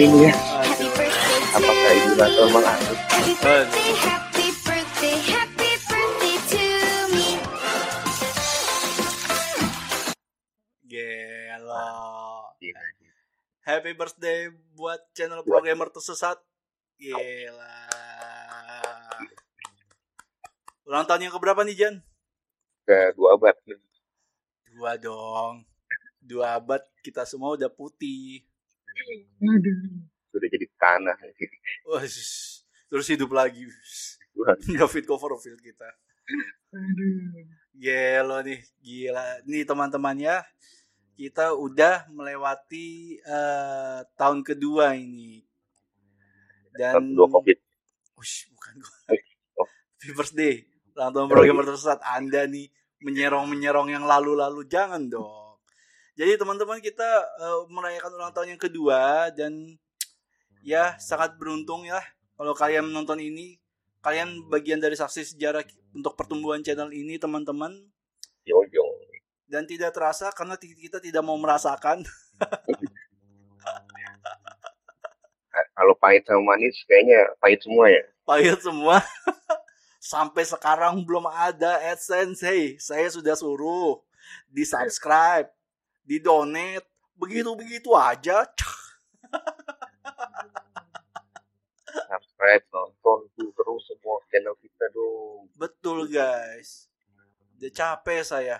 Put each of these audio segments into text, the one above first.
ini ya? Apakah ibu atau Bang Agus? Happy birthday, happy birthday, happy birthday to me. Gelo. Iya. Happy birthday buat channel programmer tersesat. Gila. Ulang tahun yang keberapa nih Jan? Ke dua abad. Dua dong. Dua abad kita semua udah putih. Sudah jadi tanah. Wah, terus hidup lagi. Cover feel kita. Gelo nih, gila. Nih teman-teman ya, kita udah melewati eh, tahun kedua ini. Dan Dua covid. Ush, bukan gua. Oh. Happy birthday. Ulang tahun Oh, programmer tersesat. Anda nih menyerong-menyerong yang lalu-lalu. Jangan dong. Jadi teman-teman kita eh, merayakan ulang tahun yang kedua dan ya sangat beruntung ya kalau kalian menonton ini. Kalian bagian dari saksi sejarah untuk pertumbuhan channel ini teman-teman. Dan tidak terasa karena kita tidak mau merasakan. Kalau pahit sama manis kayaknya pahit semua ya. pahit semua. Sampai sekarang belum ada AdSense. Hey, saya sudah suruh di subscribe, di donate, begitu-begitu aja. Subscribe, nonton tuh terus semua channel kita dong. Betul guys. Udah capek saya.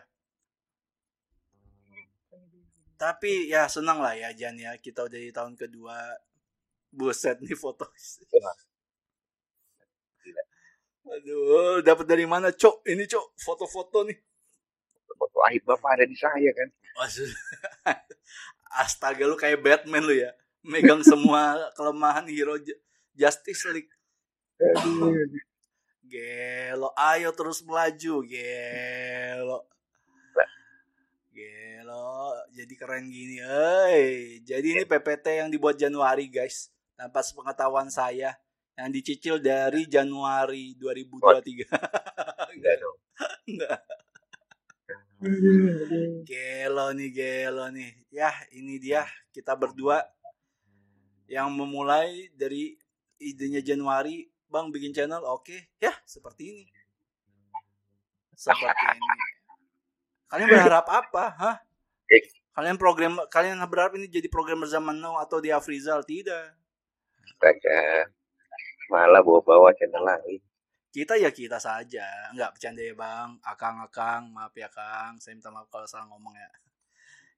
Tapi ya senang lah ya Jan ya. Kita udah di tahun kedua. Buset nih foto. Aduh, dapat dari mana, Cok? Ini, Cok, foto-foto nih. Foto aib bapak ada di saya kan. Maksud- Astaga lu kayak Batman lu ya. Megang semua kelemahan hero Ju- Justice League. Gelo, ayo terus melaju, gelo. Gelo, jadi keren gini. Jadi ini PPT yang dibuat Januari, guys. Tanpa sepengetahuan saya yang dicicil dari Januari 2023. Enggak dong. Enggak. Gelo nih, gelo nih. Ya, ini dia kita berdua yang memulai dari idenya Januari, Bang bikin channel, oke. Ya, seperti ini. Seperti ini. Kalian berharap apa, hah? Kalian program kalian berharap ini jadi programmer zaman now atau di Afrizal? Tidak. Astaga. Malah bawa-bawa channel lain. Kita ya kita saja, nggak bercanda ya bang, akang akang, maaf ya kang, saya minta maaf kalau salah ngomong ya.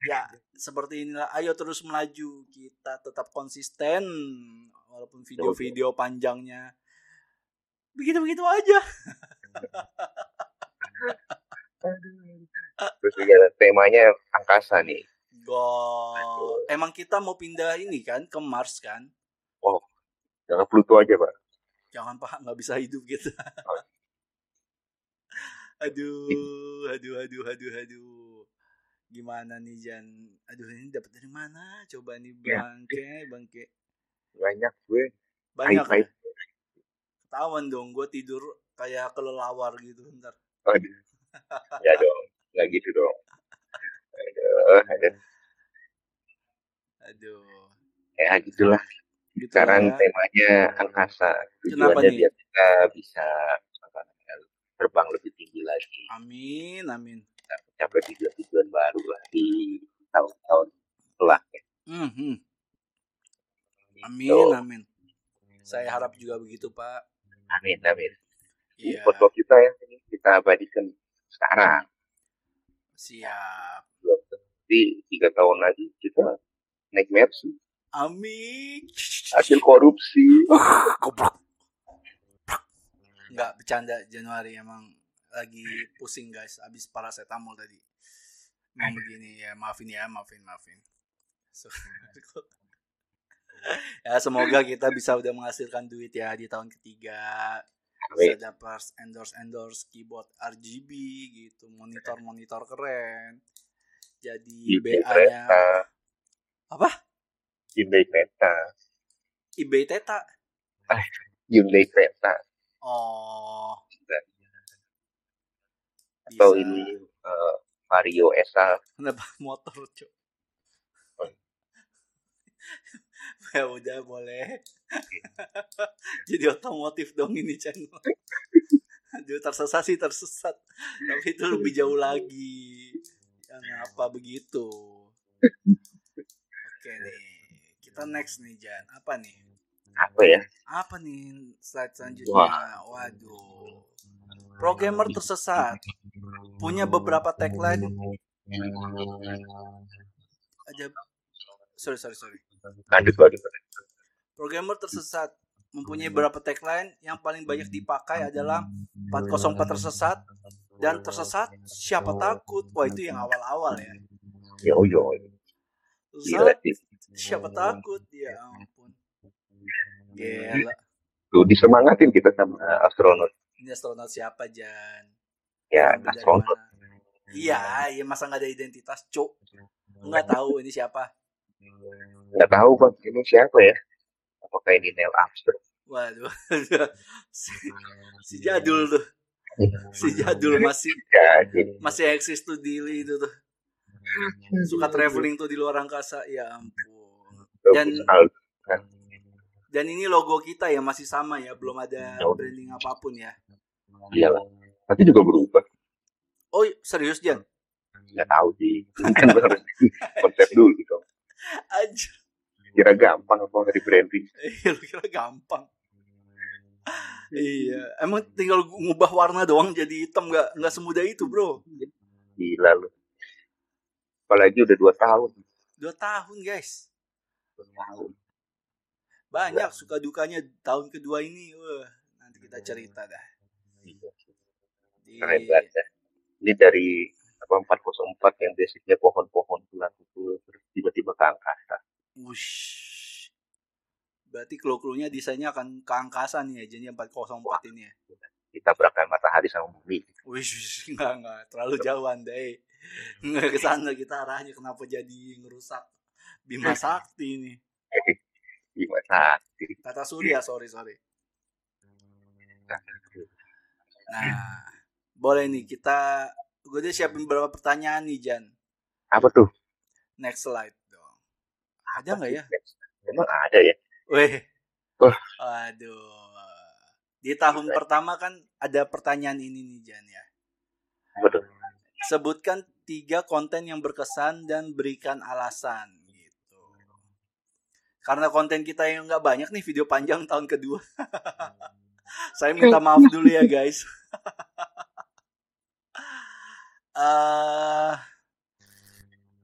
Ya seperti inilah, ayo terus melaju, kita tetap konsisten walaupun video-video panjangnya begitu-begitu aja. Terus juga temanya angkasa nih. Gol. Emang kita mau pindah ini kan ke Mars kan? Jangan Pluto aja pak. Jangan pak, nggak bisa hidup kita. aduh, aduh, aduh, aduh, aduh. Gimana nih Jan? Aduh ini dapat dari mana? Coba nih Ya. bangke, bangke. Banyak gue. Banyak ya? Ketahuan dong, gue tidur kayak kelelawar gitu ntar. Aduh. ya dong. Nggak gitu dong. Aduh, aduh. Aduh. Ya gitulah. Gitu Sekarang ya. temanya angkasa. Tujuannya biar kita bisa terbang lebih tinggi lagi. Amin, amin. Capai tujuan-tujuan baru lah di tahun-tahun setelah. Hmm, hmm. Amin, Gitu. amin. Saya harap juga begitu, Pak. Amin, amin. Ini Iya, foto kita yang ini kita abadikan sekarang. siap. Belum tiga tahun lagi kita naik Mercy. Amin. Hasil korupsi. Goblok. Enggak bercanda Januari emang lagi pusing guys habis paracetamol tadi. Emang begini ya, maafin ya, maafin, maafin. So- ya semoga kita bisa udah menghasilkan duit ya di tahun ketiga. Bisa dapat endorse endorse keyboard RGB gitu, monitor monitor keren. jadi BA-nya. Apa? Hyundai Creta. eBay Teta. Hyundai Creta. Oh. Atau Bisa. ini eh, Vario SA. Kenapa motor, Cok? Oh. ya udah boleh. Jadi otomotif dong ini channel. Aduh tersesat sih tersesat. Tapi itu lebih jauh lagi. Yang apa begitu? Oke nih. Kita next nih Jan. Apa nih? Apa ya? Apa nih slide selanjutnya? Wah. Waduh. Programmer tersesat. Punya beberapa tagline aja. Sorry sorry sorry. Lanjut lagi. Programmer tersesat mempunyai beberapa tagline yang paling banyak dipakai adalah 404 tersesat dan tersesat siapa takut. Wah itu yang awal-awal ya. Yo yo. Tersesat. Siapa takut ya ampun. Gila. Tuh disemangatin kita sama astronot. Ini astronot siapa Jan? Ya, astronot. Iya, iya masa nggak ada identitas, cuk. Nggak tahu ini siapa. Nggak tahu bang, ini siapa ya? Apakah ini Neil Armstrong? Waduh, si, si jadul tuh, si jadul masih Ya, masih eksis tuh Dili itu tuh. Suka traveling tuh di luar angkasa, ya ampun. Dan- Al- Dan ini logo kita ya masih sama ya, belum ada branding apa pun ya. iyalah. Nanti juga berubah. Oh serius Jan? Nggak tahu sih. Kan harus konsep dulu dong. Aja, Kira gampang apa dari branding. iya kira gampang. Iya, emang tinggal ngubah warna doang jadi hitam nggak nggak semudah itu bro. Gila lu. Apalagi udah dua tahun. Dua tahun guys. Dua tahun. banyak suka dukanya tahun kedua ini wah nanti kita cerita dah Di- Keren banget ya. Ini dari apa 404 yang basicnya pohon-pohon bulan itu terus tiba-tiba ke angkasa. Wush. berarti clue-cluenya desainnya akan ke angkasa nih ya jadi 404 ini ya Ditabrakan matahari sama bumi. Wish, enggak enggak terlalu jauh anda eh. Enggak ke sana kita arahnya kenapa jadi ngerusak Bima Sakti ini. Gimana? Tata Surya, sorry sorry. Nah, boleh nih kita gue udah siapin beberapa pertanyaan nih Jan. Apa tuh? Next slide dong. Ada nggak ya? Emang ada ya? Weh. Wah. Aduh. Di tahun pertama kan ada pertanyaan ini nih Jan ya. Tuh? Sebutkan tiga konten yang berkesan dan berikan alasan gitu. Karena konten kita yang nggak banyak nih video panjang tahun kedua. Saya minta maaf dulu ya guys. Eh,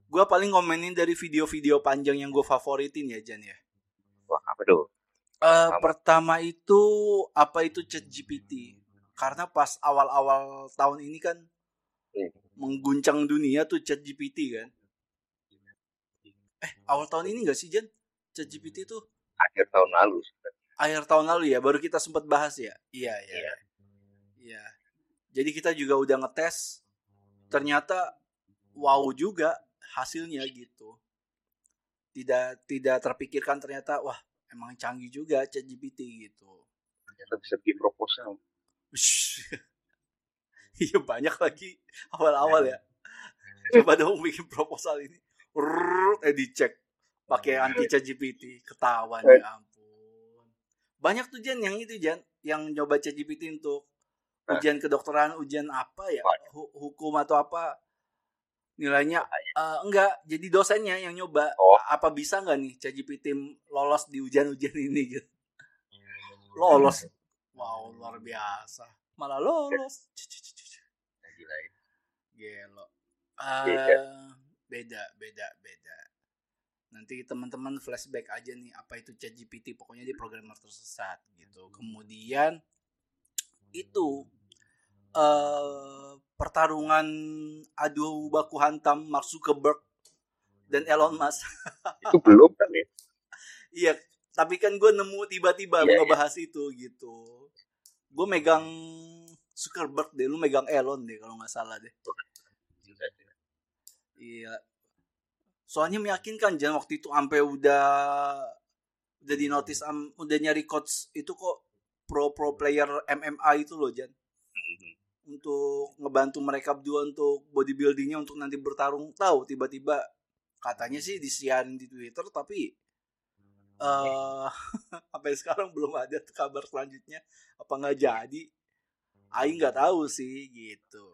gue paling ngomenin dari video-video panjang yang gue favoritin ya Jan ya. Wah, apa tuh? Apa? pertama itu apa itu Chat GPT? Karena pas awal-awal tahun ini kan Hmm. mengguncang dunia tuh Chat GPT kan. Eh, awal tahun ini gak sih Jan? Chat GPT tuh Akhir tahun lalu. akhir tahun lalu ya, baru kita sempat bahas ya. Iya, iya. Iya. Iya. Jadi kita juga udah ngetes. Ternyata wow juga hasilnya gitu. Tidak tidak terpikirkan ternyata wah emang canggih juga ChatGPT gitu. Ternyata bisa bikin proposal. Iya banyak lagi awal-awal ya. Coba dong bikin proposal ini. Rrrr, eh dicek pakai anti ChatGPT ketahuan ya ampun. Banyak tuh Jan yang itu Jan yang nyoba ChatGPT untuk ujian kedokteran, ujian apa ya? Hu- hukum atau apa? Nilainya eh, enggak, jadi dosennya yang nyoba Oh. apa bisa nggak nih ChatGPT lolos di ujian-ujian ini gitu. Lolos. Wow, luar biasa. Malah lolos. Gila. Gelo. Eh, beda, beda, beda. Nanti teman-teman flashback aja nih apa itu ChatGPT, pokoknya dia programmer tersesat gitu. Kemudian itu eh pertarungan adu baku hantam Mark Zuckerberg dan Elon Musk. Itu belum kan ya? Iya, tapi kan gue nemu tiba-tiba Iya, ngebahas itu gitu. Gue megang Zuckerberg deh, lu megang Elon deh kalau nggak salah deh. Iya, soalnya meyakinkan jangan waktu itu sampai udah udah di notice am- udah nyari coach itu kok pro pro player MMA itu loh Jan untuk ngebantu mereka berdua untuk bodybuildingnya untuk nanti bertarung. Tahu tiba-tiba katanya sih disiarin di Twitter tapi eh sampai sekarang belum ada kabar selanjutnya. Apa nggak jadi? Aing nggak tahu sih gitu.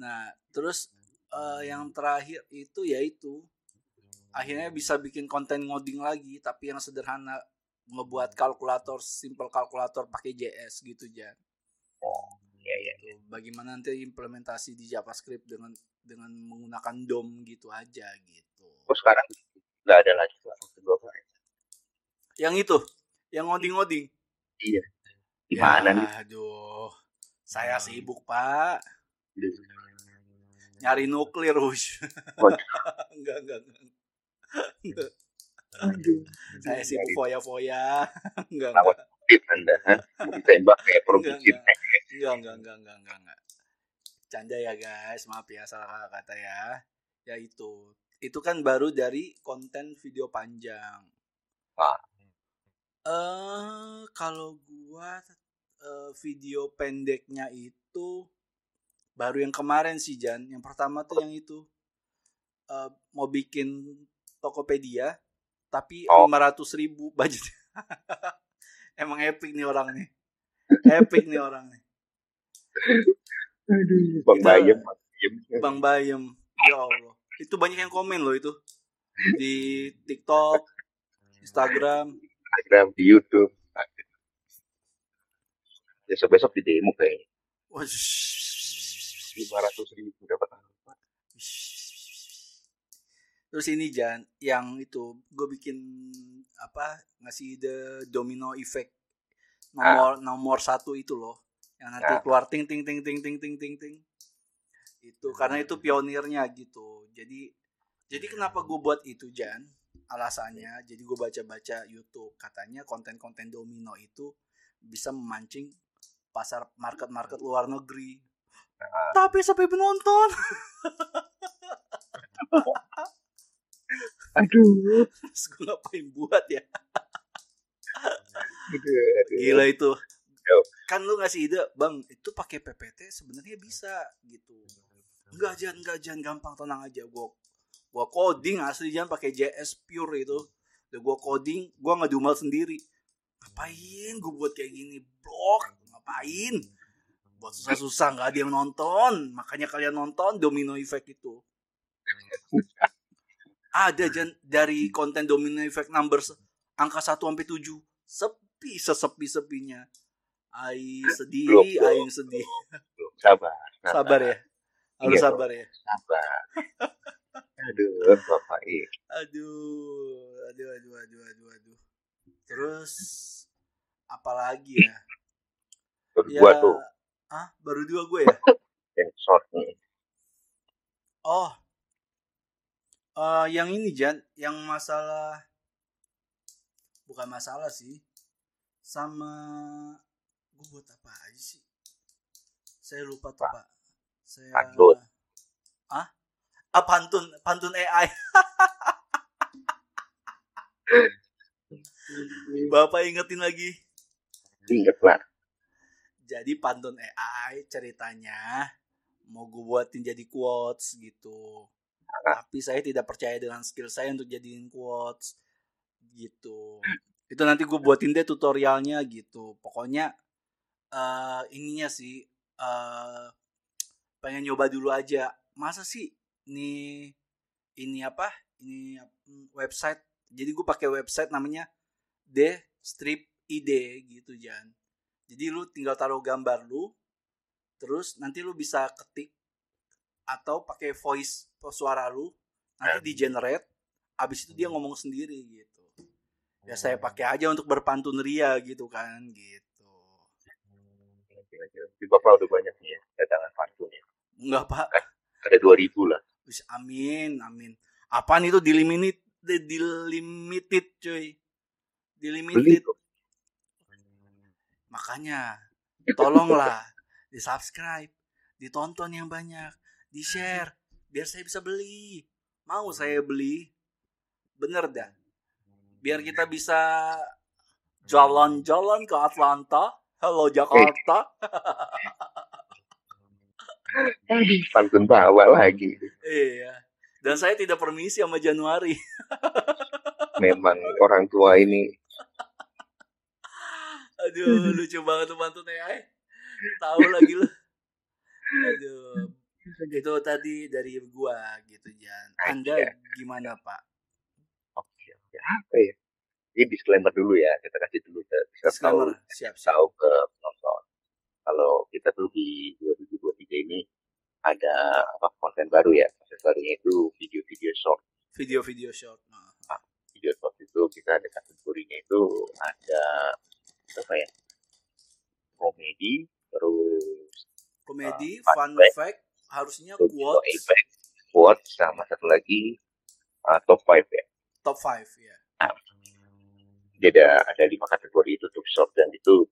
Nah terus eh, yang terakhir itu yaitu akhirnya bisa bikin konten ngoding lagi tapi yang sederhana ngebuat kalkulator simple kalkulator pakai JS gitu Jan Oh, iya iya. gitu. Bagaimana nanti implementasi di JavaScript dengan dengan menggunakan DOM gitu aja gitu. Terus sekarang nggak ada lagi. Yang itu, yang ngoding-ngoding. Iya. Gimana Ya, nih? Aduh, saya sibuk pak. Nyari nuklir, enggak, enggak, enggak. Enggak. Aduh. Saya sibuk foya-foya. Enggak, enggak. Fit Anda? Mau ditembak kayak produksi Enggak, Enggak, enggak, enggak, enggak, enggak, enggak. Canda ya guys, maaf ya salah kata ya. Ya itu. Itu kan baru dari konten video panjang. Ah. Eh kalau gua eh, video pendeknya itu baru yang kemarin sih Jan. Yang pertama tuh yang itu eh, mau bikin Tokopedia tapi Oh. 500 ribu budget. Emang epic nih orang nih. Epic nih orang nih. Aduh. Bang Kita- Bayem, Bang Bayem. Ya Allah. Itu banyak yang komen loh itu. Di TikTok, Instagram. Instagram, di YouTube. Besok-besok di demo kayaknya. Wah, 500 ribu dapat apa? Terus ini Jan, yang itu gue bikin apa ngasih ide domino effect nomor nomor satu itu loh, yang nanti Ah. keluar ting ting ting ting ting ting ting ting. Itu karena itu pionirnya gitu. Jadi jadi kenapa gue buat itu Jan? Alasannya, jadi gue baca-baca YouTube katanya konten-konten domino itu bisa memancing pasar market-market luar negeri. Tapi sampai penonton. Aduh. Terus gue ngapain buat ya? Aduh. Gila itu. Kan lu ngasih ide, Bang, itu pakai PPT sebenarnya bisa gitu. Enggak jangan enggak jangan gampang tenang aja gua gua coding asli jangan pakai JS pure itu. Udah gua coding, gua ngedumel sendiri. Ngapain gua buat kayak gini? Blok, ngapain? Buat susah-susah nggak ada yang nonton. Makanya kalian nonton Domino Effect itu. Ada Jan dari konten Domino Effect numbers angka 1 sampai 7 sepi sesepi-sepinya. Aing sedih, aing sedih. Belum, Sabar. Sabar ya. Harus Iya, sabar ya. Sabar. Aduh, Bapak I. Aduh, aduh, aduh, aduh, aduh, aduh. Terus apalagi ya? Terus Ya, gua tuh ah baru dua gue ya. yang short nih. Oh, Eh, yang ini Jan, yang masalah bukan masalah sih, sama gue buat apa aja sih? Saya lupa tuh pak. Saya Pantun. ah, ah pantun, pantun AI. Bapak ingetin lagi. Ingat lah. Jadi pantun AI ceritanya mau gue buatin jadi quotes gitu. Tapi saya tidak percaya dengan skill saya untuk jadiin quotes gitu. Itu nanti gue buatin deh tutorialnya gitu. Pokoknya eh ininya sih eh pengen nyoba dulu aja. Masa sih ini ini apa? Ini mm, website. Jadi gue pakai website namanya The Strip ID gitu Jan. Jadi lu tinggal taruh gambar lu, terus nanti lu bisa ketik atau pakai voice suara lu, nanti di generate, abis itu dia ngomong sendiri gitu. Ya saya pakai aja untuk berpantun ria gitu kan gitu. Di Bapak udah banyak nih ya datangan pantunnya. Enggak pak, Ada 2000 lah. Wis, amin amin. Apaan itu dilimited dilimited cuy. Dilimited. Makanya tolonglah di subscribe, ditonton yang banyak, di share, biar saya bisa beli. Mau saya beli? Bener dah. Biar kita bisa jalan-jalan ke Atlanta. Halo Jakarta. Pantun bawa lagi. Iya. Dan saya tidak permisi sama Januari. Memang orang tua ini. Aduh lucu banget tuh pantunnya ay tahu lagi lu. Aduh itu tadi dari gua gitu Jan. Anda Iya. gimana pak? Oke oke. Apa ya? Ini disclaimer dulu ya kita kasih dulu kita tahu siap siap. tahu ke penonton. Kalau kita tuh di 2023 ini ada apa konten baru ya? Konten barunya itu video-video short. Video-video short nah, video short itu kita ada kategorinya itu ada apa ya? Komedi terus komedi Ah, fun fun fact harusnya quotes. effect quotes sama satu lagi uh, top 5 ya. Top 5 ya jadi ada ada lima kategori itu untuk short dan itu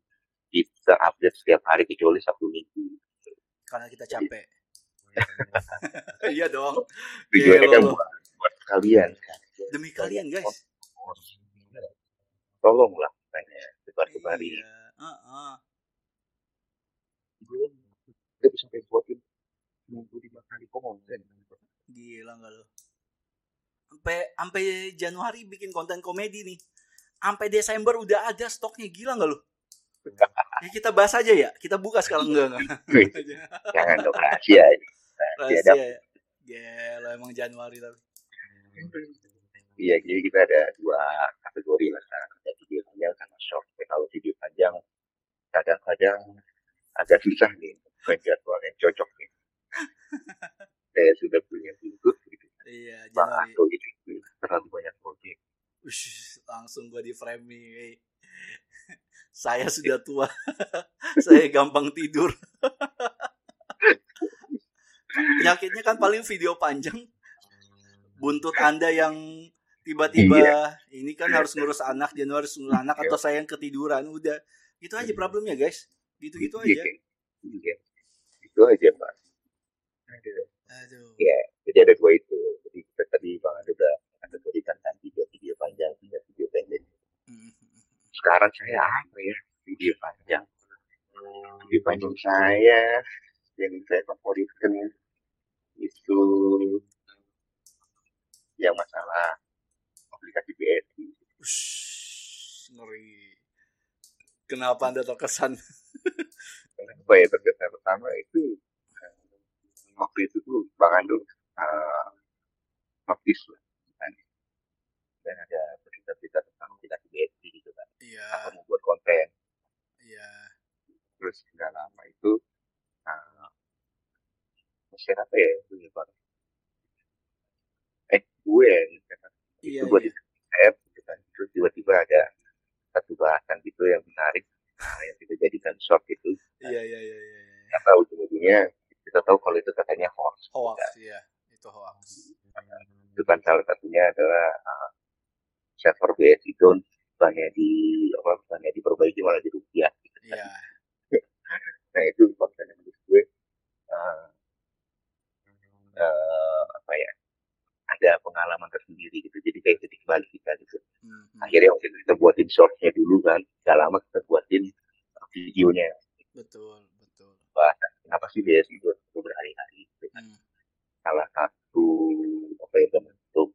kita update setiap hari kecuali sabtu minggu. Karena kita capek. Iya dong. Tujuannya kan Gelo. buat, buat kalian kan. Demi kalian guys. Tolonglah makanya sebar-sebari iya Heeh. kita bisa sampai buatin minggu lima kali konten gila nggak lo sampai sampai Januari bikin konten komedi nih. Sampai Desember udah ada stoknya gila nggak lo ya kita bahas aja ya. Kita buka sekarang. Enggak enggak jangan dong rahasia rahasia rahasia ya. Gila emang Januari tapi. Iya, jadi kita ada dua kategori lah sekarang. Ada video panjang sama short. Ya, kalau video panjang kadang-kadang agak susah nih. Menjadwal yang cocok nih. Saya sudah punya buntut gitu. iya Januari Anto gitu. Terlalu banyak proyek. Ush, langsung gua di framing hey. saya sudah tua saya gampang tidur penyakitnya kan paling video panjang buntut anda yang tiba-tiba ini kan harus ngurus anak Januari harus ngurus anak atau saya yang ketiduran udah itu aja problemnya guys gitu-gitu Iya, aja iya. Itu aja, Pak. Aduh. aduh Iya, jadi ada dua itu. Jadi kita tadi Bang Ando udah kategorikan kan video-video panjang, video-video pendek. Hmm. sekarang saya apa ya video panjang video panjang saya yang saya favoritkan itu yang masalah aplikasi BSI Ush, ngeri kenapa anda terkesan kenapa ya terkesan pertama itu waktu itu tuh Bang Ando uh, notice lah kan. dan ada berita-berita tentang aplikasi BSI gitu kan. Iya. Apa membuat konten. Iya. Terus nggak lama itu uh, share apa ya itu ya Bang? Eh gue yang nge-share. iya itu gue iya di app gitu kan. Terus tiba-tiba ada satu bahasan gitu yang menarik nah, yang kita jadikan short itu. Iya iya iya iya iya. kita tahu ujung-ujungnya kita tahu kalau itu katanya hoax hoax iya itu hoax itu kan salah satunya adalah uh, server BSI down bukannya di apa bukannya diperbaiki malah dirupiah gitu. iya nah itu konten yang menurut gue uh, uh, apa ya ada pengalaman tersendiri gitu jadi kayak titik balik kita gitu Hmm, hmm. akhirnya waktu itu kita buatin shortnya dulu kan gak lama kita buatin uh, videonya betul betul bahasan kenapa sih BSI itu berhari-hari gitu kan. Hmm, salah satu apa ya bentuk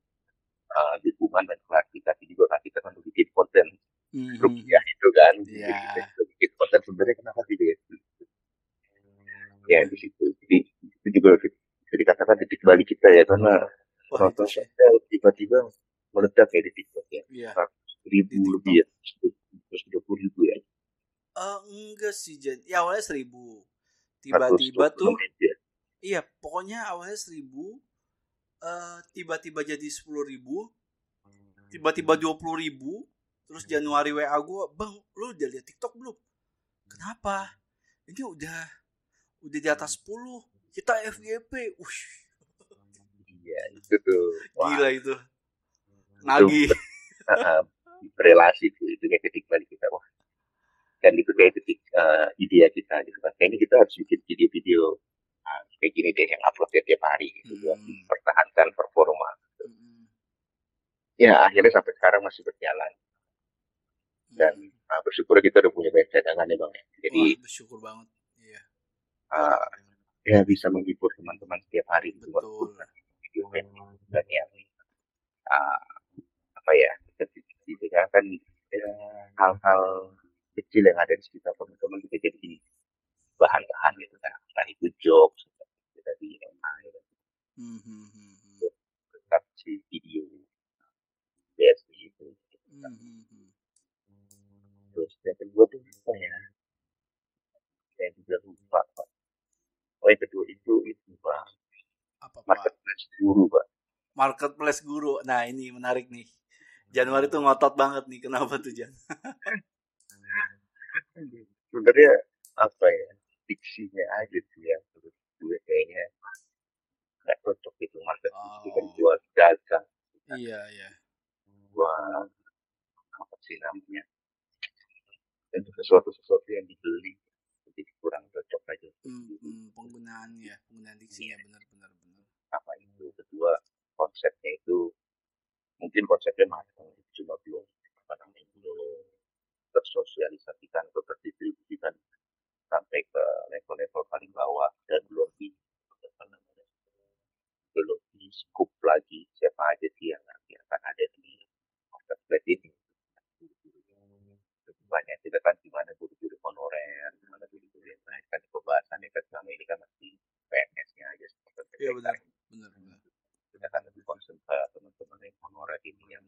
uh, dukungan dan klarifikasi juga kan kita kan udah bikin konten hmm, hmm. rupiah itu kan Iya. Jadi kita bikin konten sebenarnya kenapa sih BSI ya di situ jadi itu juga bisa dikatakan titik balik kita ya karena wah itu nonton sih saya tiba-tiba meledak ya di TikTok ya iya ribu Di TikTok. lebih ya terus dua puluh ribu ya Eh, enggak sih Jan ya awalnya seribu. Tiba-tiba 126 tuh ya. iya pokoknya awalnya seribu eh tiba-tiba jadi sepuluh ribu tiba-tiba dua puluh ribu terus Januari WA gue bang lu udah liat TikTok belum? Kenapa? Ini udah udah di atas 10 kita FYP Ush, iya itu tuh. Wah, gila itu. Nagih. Uh, berelasi tuh itu kayak titik balik kita wah dan itu kayak titik uh, ide kita gitu kan kayaknya kita harus bikin video-video uh, kayak gini deh yang upload tiap hari gitu buat Hmm. mempertahankan performa Mm-mm. ya akhirnya sampai sekarang masih berjalan dan Mm. uh, bersyukur kita udah punya banyak cadangan ya bang ya. jadi Wah, bersyukur banget. Iya. uh, ya bisa menghibur teman-teman setiap hari gitu walaupun video dan yang uh, apa ya ketika kan ya, hal-hal kecil yang ada di sekitar teman-teman bisa jadi bahan-bahan gitu kan entah itu tadi lain Hmm, hmm, hmm, hmm. tetap si video biasa itu Hmm, hmm, hmm. terus yang kedua tuh apa ya saya juga lupa pak oh yang kedua itu itu pak Apa Pak? marketplace guru pak Marketplace guru. Nah, ini menarik nih. Januari tuh ngotot banget nih. Kenapa tuh, Jan? sebenarnya apa ya diksinya aja sih yang menurut gue kayaknya nggak cocok itu marketplace itu kan Oh. jual dagang Iya, iya. jual apa sih namanya itu sesuatu sesuatu yang dibeli jadi kurang cocok aja Hmm, hmm, penggunaan ya, penggunaan diksinya benar benar benar. apa itu kedua konsepnya itu mungkin konsepnya matang cuma belum apa namanya belum tersosialisasikan atau terdistribusikan sampai ke level-level paling bawah dan belum di apa namanya belum di scoop lagi siapa aja sih yang nanti akan ada di marketplace ini banyak kita kan gimana guru-guru honorer gimana guru-guru yang lain kan pembahasannya kan selama ini kan masih PNS-nya aja seperti Iya benar, benar benar. kita kan lebih concern ke teman-teman yang honorer ini yang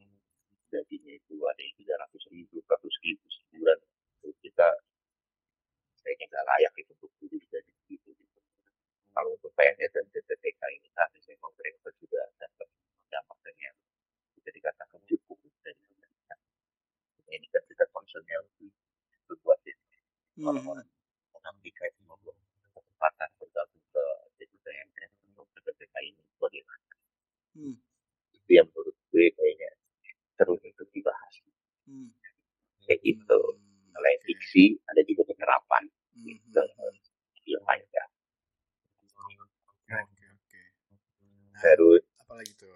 gajinya itu ada yang tiga ratus ribu, ratus ribu sebulan. Itu kita kayaknya nggak layak itu untuk guru gaji segitu. Gitu. Kalau untuk PNS dan TTTK ini saat ini memang mereka sudah dapat pendapatan yang bisa dikatakan cukup dari pemerintah. Ini kan kita concernnya lebih berbuat ini. Hmm, hmm. Mengambil itu membuat kesempatan bergabung ke TTTMS untuk TTTK ini bagaimana? Hmm, Itu yang menurut gue kayaknya seru untuk dibahas. hmm. Kayak gitu. Hmm, Selain oke. diksi, ada juga penerapan Hmm, gitu. hmm, hmm. yang panjang. Oke, oke, oke. Nah, Terus apa lagi tuh?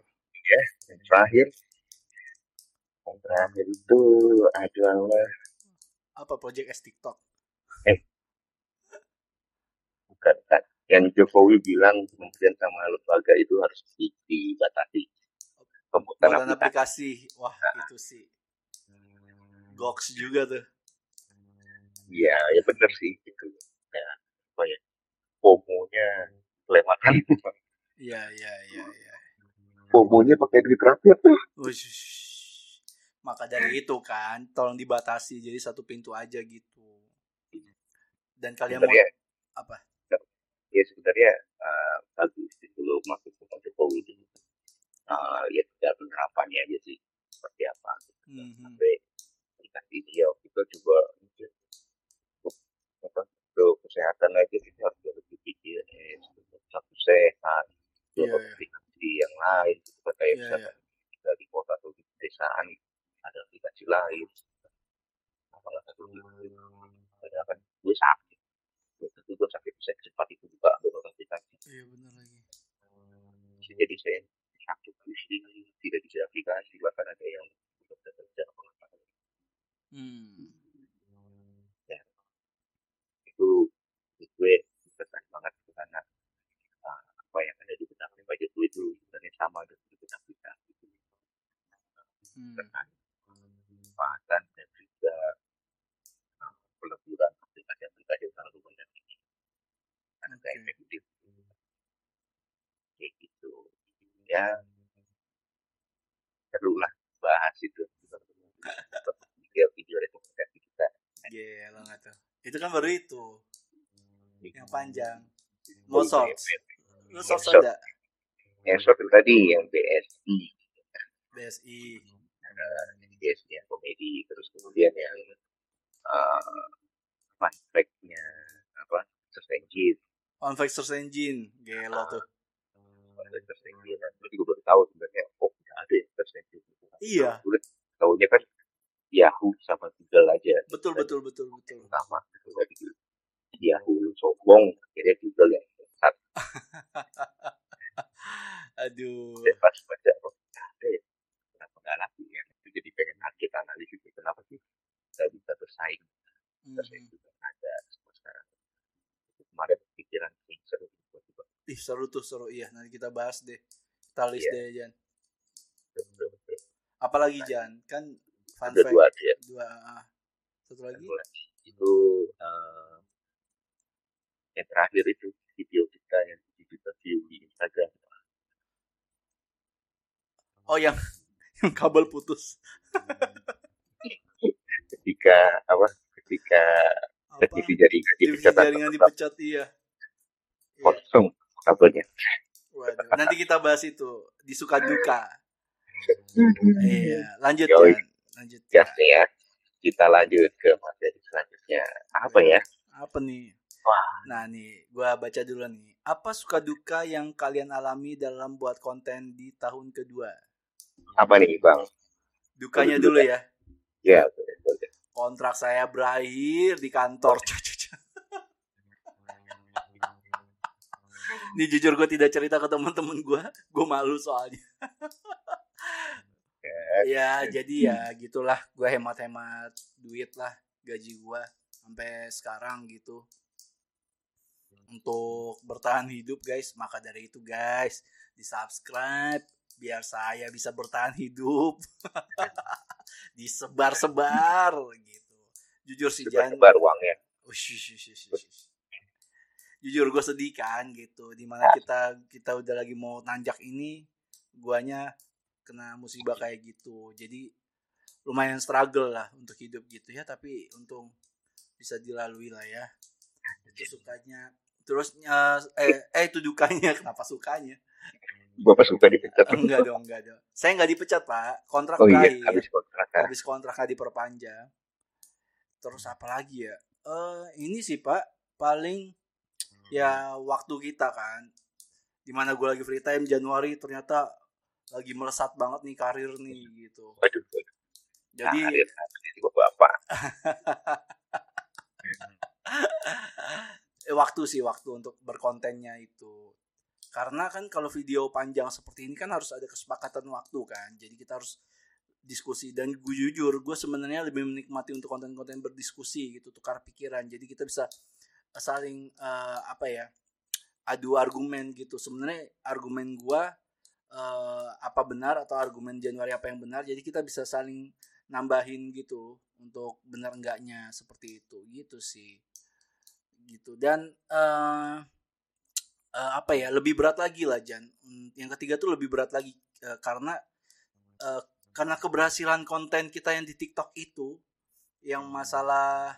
yang terakhir, yang terakhir itu adalah Apa project S TikTok? bukan kan yang Jokowi bilang kementerian sama lembaga itu harus di- dibatasi pemutaran Buatan aplikasi. aplikasi. Wah, itu sih goks juga tuh. Iya, ya bener sih gitu. Ya, apa ya? Pomonya kelewatan. Iya, iya, iya, iya. Pomonya pakai duit rakyat tuh. Wush. Maka dari itu kan, tolong dibatasi jadi satu pintu aja gitu. Dan kalian mau Sebenarnya, apa? ya sebenarnya eh, bagus itu loh maksud Pak Jokowi itu. Eh, lihat tinggal penerapannya aja sih seperti apa. Hmm, hmm. sampai dikasih dia kita coba mungkin apa untuk kesehatan aja kita harus lebih pikir eh satu sehat Iya, dua iya. aplikasi yang lain gitu kan kayak Iya, misalkan kita di kota atau di pedesaan ada aplikasi lain apalah satu ada kan gue sakit gue tentu gue sakit bisa cepat itu juga beberapa aplikasi Iya benar lagi. bisa jadi saya sakit terus ini tidak bisa aplikasi bahkan ada yang tidak bisa kerja pengetahuan Hmm. itu itu gue berkesan banget karena uh, apa yang ada di benak Pak Jokowi itu sebenarnya sama dengan di benak kita gitu. Hmm. dengan manfaatan dan juga peleburan aplikasi-aplikasi yang terlalu banyak ini karena okay. efektif kayak gitu ya seru lah bahas itu video-video rekomendasi kita Gila nggak tuh. Itu kan baru itu. Yang panjang. Iya, Mau shorts short. ada? yang short tadi yang BSI BSI biasanya komedi terus kemudian yang uh, apa tracknya apa search engine. Fun fact search engine gelo uh, ah, tuh. Fun fact search engine dan gue juga baru tahu sebenarnya oh tidak ada ya search engine. Iya. Gue tahunya kan Yahoo sama Google aja. Betul dan betul betul betul. sama gitu Yahoo sombong akhirnya Google yang besar aduh. Dan pas baca oh ada ya. Kenapa nggak lagi jadi pengen kita analisis itu kenapa sih kita bisa bersaing? Bersaing hmm. juga ada semua sekarang. Kemarin pikiran sih seru tiba-tiba ih seru tuh seru. Iya nanti kita bahas deh. Kita list yeah. deh Jan. Apalagi nah, Jan? Kan fun fact dua, ya. dua ah. satu lagi? itu uh, yang terakhir itu video kita yang kita view di Instagram. Oh yang kabel putus. Ketika apa? Ketika Apa? TV jaringan dipecat jaringan tetap dipecat, iya. Iya. kosong kabelnya. Waduh, nanti kita bahas itu di suka duka. Iya, lanjut Yoi. Jan. Lanjut. Nih ya. Kita lanjut ke materi selanjutnya. Apa ya? Apa nih? Wah. Nah nih, gua baca dulu nih. Apa suka duka yang kalian alami dalam buat konten di tahun kedua? Apa nih Bang? Dukanya Dulu dulu ya. Ya. Kontrak saya berakhir di kantor. Ini jujur gue tidak cerita ke teman-teman gue, gue malu soalnya. ya jadi ya gitulah, gue hemat-hemat duit lah gaji gue sampai sekarang gitu untuk bertahan hidup guys. Maka dari itu guys di subscribe biar saya bisa bertahan hidup, disebar-sebar gitu. Jujur sih jangan Sebar uangnya. Ush, ush, ush, ush, ush. Jujur gue sedih kan gitu. Di mana kita kita udah lagi mau nanjak ini, guanya kena musibah kayak gitu. Jadi lumayan struggle lah untuk hidup gitu ya. Tapi untung bisa dilalui lah ya. Itu sukanya. Terus eh, eh, eh itu dukanya. Kenapa sukanya? Bapak suka dipecat. Enggak dong, enggak dong. Saya nggak dipecat pak. Kontrak Oh iya, berakhir habis kontrak. kan? habis kontraknya diperpanjang. Terus apa lagi ya? Eh ini sih Pak, paling ya waktu kita kan. Di mana gue lagi free time Januari ternyata lagi melesat banget nih karir nih gitu. Waduh, waduh. Jadi Karir, karir bapak. eh, waktu sih waktu untuk berkontennya itu. Karena kan kalau video panjang seperti ini kan harus ada kesepakatan waktu kan. Jadi kita harus diskusi. Dan gue jujur gue sebenarnya lebih menikmati untuk konten-konten berdiskusi gitu tukar pikiran. Jadi kita bisa saling eh, apa ya adu argumen gitu. Sebenarnya argumen gue eh, apa benar atau argumen Januari apa yang benar jadi kita bisa saling nambahin gitu untuk benar enggaknya seperti itu. Gitu sih. Gitu. Dan eh eh, apa ya lebih berat lagi lah Jan Hmm, yang ketiga tuh lebih berat lagi eh, karena eh, karena keberhasilan konten kita yang di TikTok itu yang masalah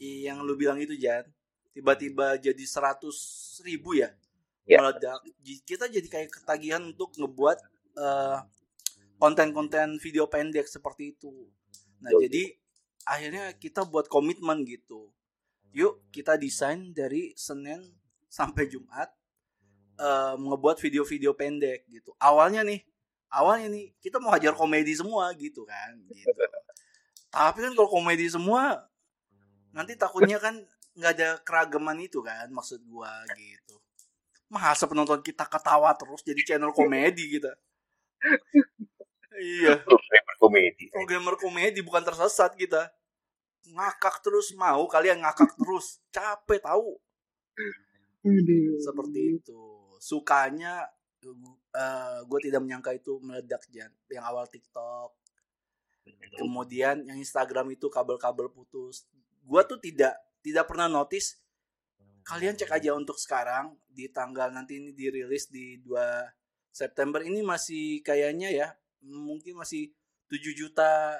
yang lu bilang itu Jan tiba-tiba jadi 100 ribu ya, Ya. meledak kita jadi kayak ketagihan untuk ngebuat eh, konten-konten video pendek seperti itu nah Betul. jadi akhirnya kita buat komitmen gitu yuk kita desain dari Senin sampai Jumat eh, ngebuat video-video pendek gitu. Awalnya nih awalnya nih kita mau hajar komedi semua gitu kan gitu. Tapi kan kalau komedi semua nanti takutnya kan nggak ada keragaman itu kan maksud gua gitu. Masa penonton kita ketawa terus jadi channel komedi kita? Iya. Programmer komedi. programmer komedi bukan tersesat kita. Ngakak terus mau kalian ngakak terus. Capek tahu? Seperti itu sukanya gue tidak menyangka itu meledak Jan yang awal TikTok. Kemudian yang Instagram itu kabel-kabel putus. Gue tuh tidak tidak pernah notice. Kalian cek aja untuk sekarang di tanggal nanti ini dirilis di 2 September ini masih kayaknya ya mungkin masih 7 juta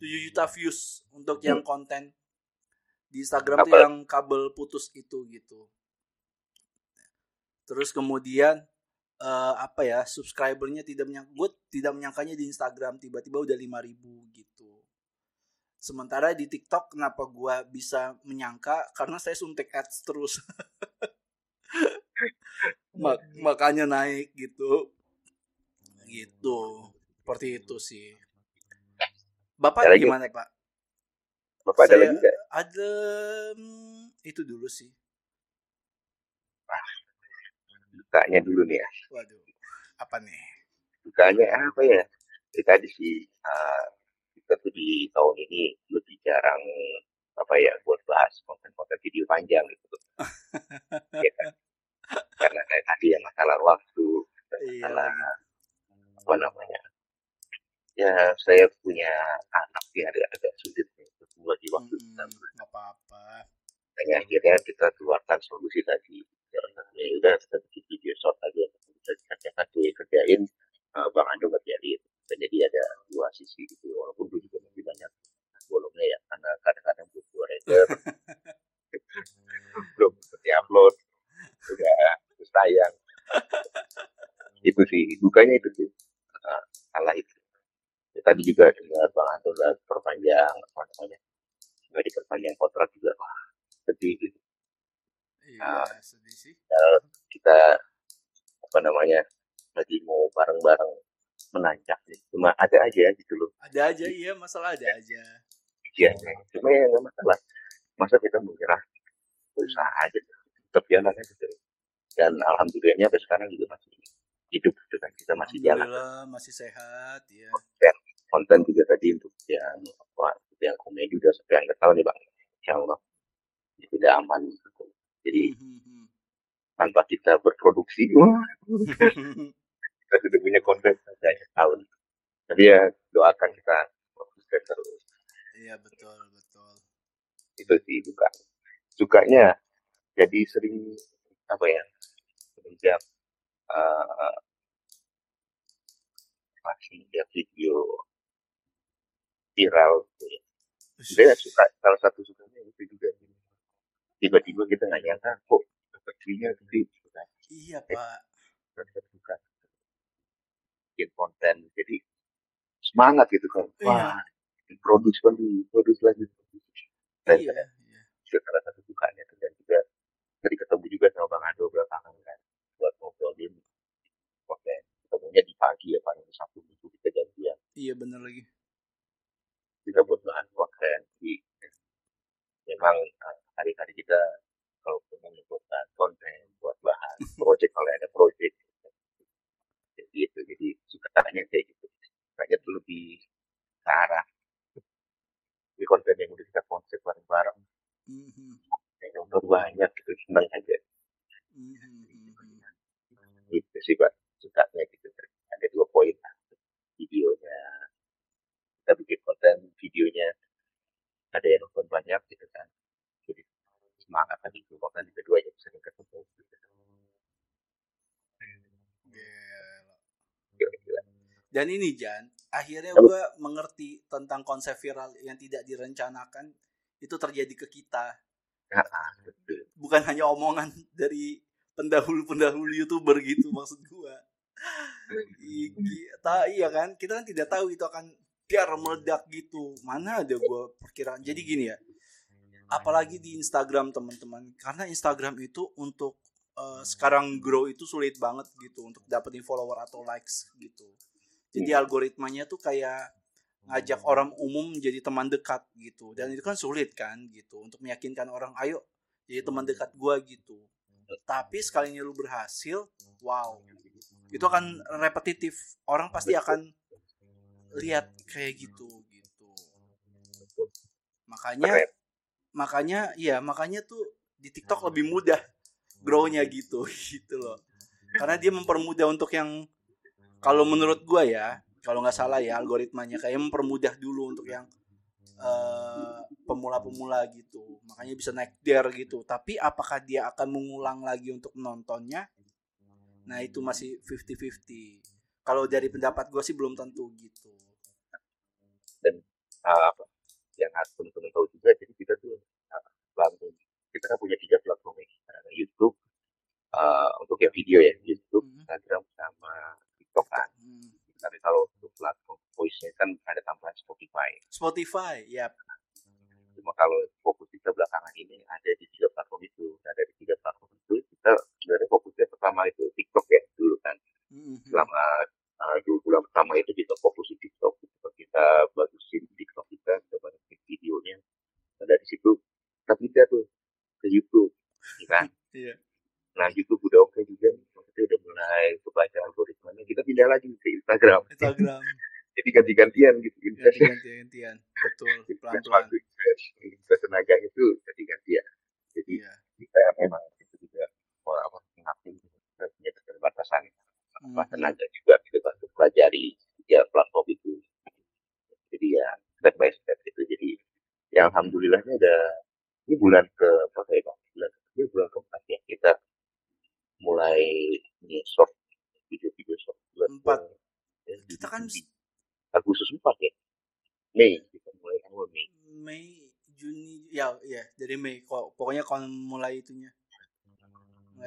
7 juta views untuk yang konten di Instagram tuh yang kabel putus itu gitu terus kemudian eh, apa ya subscribernya tidak menyangka gue tidak menyangkanya di Instagram tiba-tiba udah 5000 gitu. Sementara di TikTok kenapa gue bisa menyangka? Karena saya suntik ads terus. Ma- makanya naik gitu. Gitu. seperti itu sih. Bapak Ada lagi? gimana pak? Bapak ada Saya- lagi nggak? ada itu dulu sih Dukanya dulu nih ya. waduh apa nih Dukanya apa ya? Itu tadi sih eh, kita tuh di tahun ini lebih jarang apa ya buat bahas konten-konten video panjang gitu. ya kan? Karena kayak tadi soal waktu Iya karena lagi. apa namanya ya saya punya anak yang agak agak sulit untuk membagi waktu Mm-mm, kita apa-apa. dan akhirnya kita keluarkan solusi tadi ya udah kita bikin video short aja bisa satu ya kerjain eh, bang Ando kerjain dan jadi ada dua sisi gitu walaupun dulu juga masih banyak bolongnya ya karena kadang-kadang butuh render. Belum seperti upload. Udah terus tayang. Itu sih dukanya itu sih. Eh, salah itu. Ya, tadi juga dengar bang Anto perpanjang apa namanya nggak diperpanjang kontrak juga wah sedih gitu Iya, sedih sih. kita apa namanya lagi mau bareng-bareng menanjak nih. cuma ada aja gitu loh Ada aja iya, masalah ada aja. ujiannya cuma ya nggak masalah masa kita menyerah berusaha aja tetap jalan aja gitu. dan alhamdulillahnya sampai sekarang juga masih hidup gitu kan kita masih jalan Alhamdulillah masih sehat ya. konten juga tadi untuk yang apa yang komedi juga sampai akhir tahun nih bang insya Allah udah aman gitu. Jadi Mhm, tanpa kita berproduksi wah, kita sudah punya konten akhir tahun. Tapi ya doakan kita fokuskan terus. Iya betul betul. itu sih suka. Sukanya jadi sering apa ya semenjak uh, masih dia video viral gitu ya. Saya suka salah satu sukanya itu juga tiba-tiba kita nggak nyangka kok rezekinya gede gitu kan Iya pak. Kita suka bikin konten jadi semangat gitu kan wah produksi lagi produksi lagi dan Iya. iya. juga salah satu sukanya tuh. dan juga tadi ketemu juga sama Bang Ado belakangan kan buat ngobrolin oke ketemunya di pagi ya paling Sabtu minggu kita janjian Iya bener lagi. kita buat bahan konten di memang eh, hari-hari kita kalau ketemu buat bahan konten buat bahan project kalau ada project. Jadi itu jadi sukanya kayak gitu. Sukanya tuh lebih ke arah di konten yang udah kita konsep bareng-bareng. Mhm, yang udah banyak gitu senang aja. Mhm, mhm. gitu sih pak sukanya gitu. Ada dua poin videonya kita bikin konten videonya. Ada yang nonton banyak gitu kan semangat tadi itu konten keduanya sering ketemu gitu. Gila. Gila-gila. Dan ini Jan, akhirnya gue mengerti tentang konsep viral yang tidak direncanakan itu terjadi ke kita. Ah. Bukan hanya omongan dari pendahulu-pendahulu youtuber gitu maksud gue. Ta iya kan, kita kan tidak tahu itu akan biar meledak gitu. Mana ada gue perkiraan. Jadi gini ya, apalagi di Instagram teman-teman, karena Instagram itu untuk eh, sekarang grow itu sulit banget gitu untuk dapetin follower atau likes gitu. Jadi algoritmanya tuh kayak ngajak orang umum jadi teman dekat gitu. Dan itu kan sulit kan gitu untuk meyakinkan orang ayo jadi teman dekat gua gitu. Tapi sekalinya lu berhasil wow. Itu akan repetitif. Orang pasti akan lihat kayak gitu gitu. Makanya. Makanya iya makanya tuh di TikTok lebih mudah grow-nya gitu gitu loh. Karena dia mempermudah untuk yang kalau menurut gua ya kalau nggak salah ya algoritmanya kayak mempermudah dulu untuk yang eh, pemula-pemula gitu. Makanya bisa naik der gitu. Tapi apakah dia akan mengulang lagi untuk menontonnya nah itu masih 50-50 kalau dari pendapat gue sih belum tentu gitu. Ah, apa yang harus teman-teman tahu juga. Jadi kita tuh ah, bangun. Kita kan punya tiga platform ya ada YouTube ah, untuk yang video ya YouTube Mhm. Instagram sama TikTok kan Hmm. tapi kalau untuk platform voice-nya kan ada tambahan Spotify. Spotify ya cuma kalau fokus kita belakangan ini entiendo.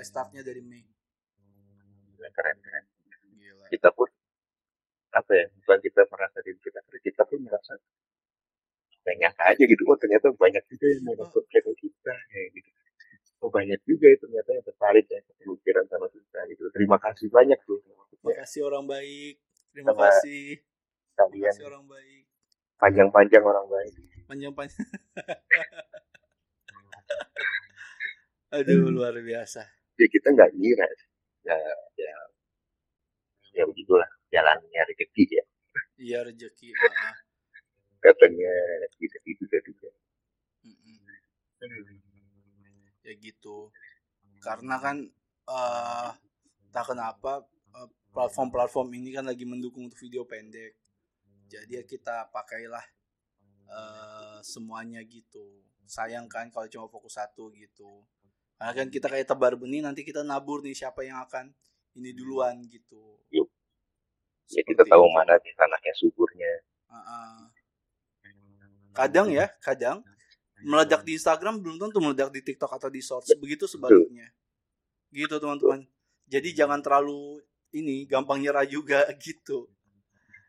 Mulai startnya dari Mei keren keren. Gila. Kita pun apa ya bukan kita merasa diri kita kita pun merasa nyangka aja gitu. Oh ternyata banyak juga yang mau nonton channel kita kayak gitu. Oh banyak juga ya ternyata yang tertarik ya kepikiran sama kita gitu. Terima kasih banyak tuh. Terima kasih orang baik. Terima Sama kasih. terima kalian. Kasih orang baik. Panjang-panjang orang baik. Panjang panjang aduh luar biasa ya kita nggak ngira ya ya. Ya begitulah jalannya rezeki ya. Iya rezeki katanya kita itu Mm-mm. ya gitu. Karena kan eh tak kenapa eh, platform-platform ini kan lagi mendukung untuk video pendek. Jadi ya kita pakailah eh semuanya gitu. Sayang kan kalau cuma fokus satu gitu karena kan kita kayak tebar benih nanti kita nabur nih siapa yang akan ini duluan gitu. Yuk. ya kita tahu itu. mana di tanahnya suburnya. Ah, ah. kadang ya kadang. Meledak di Instagram belum tentu meledak di TikTok atau di Shorts. Begitu sebaliknya. Gitu teman-teman. Jadi jangan terlalu ini gampang nyerah juga gitu.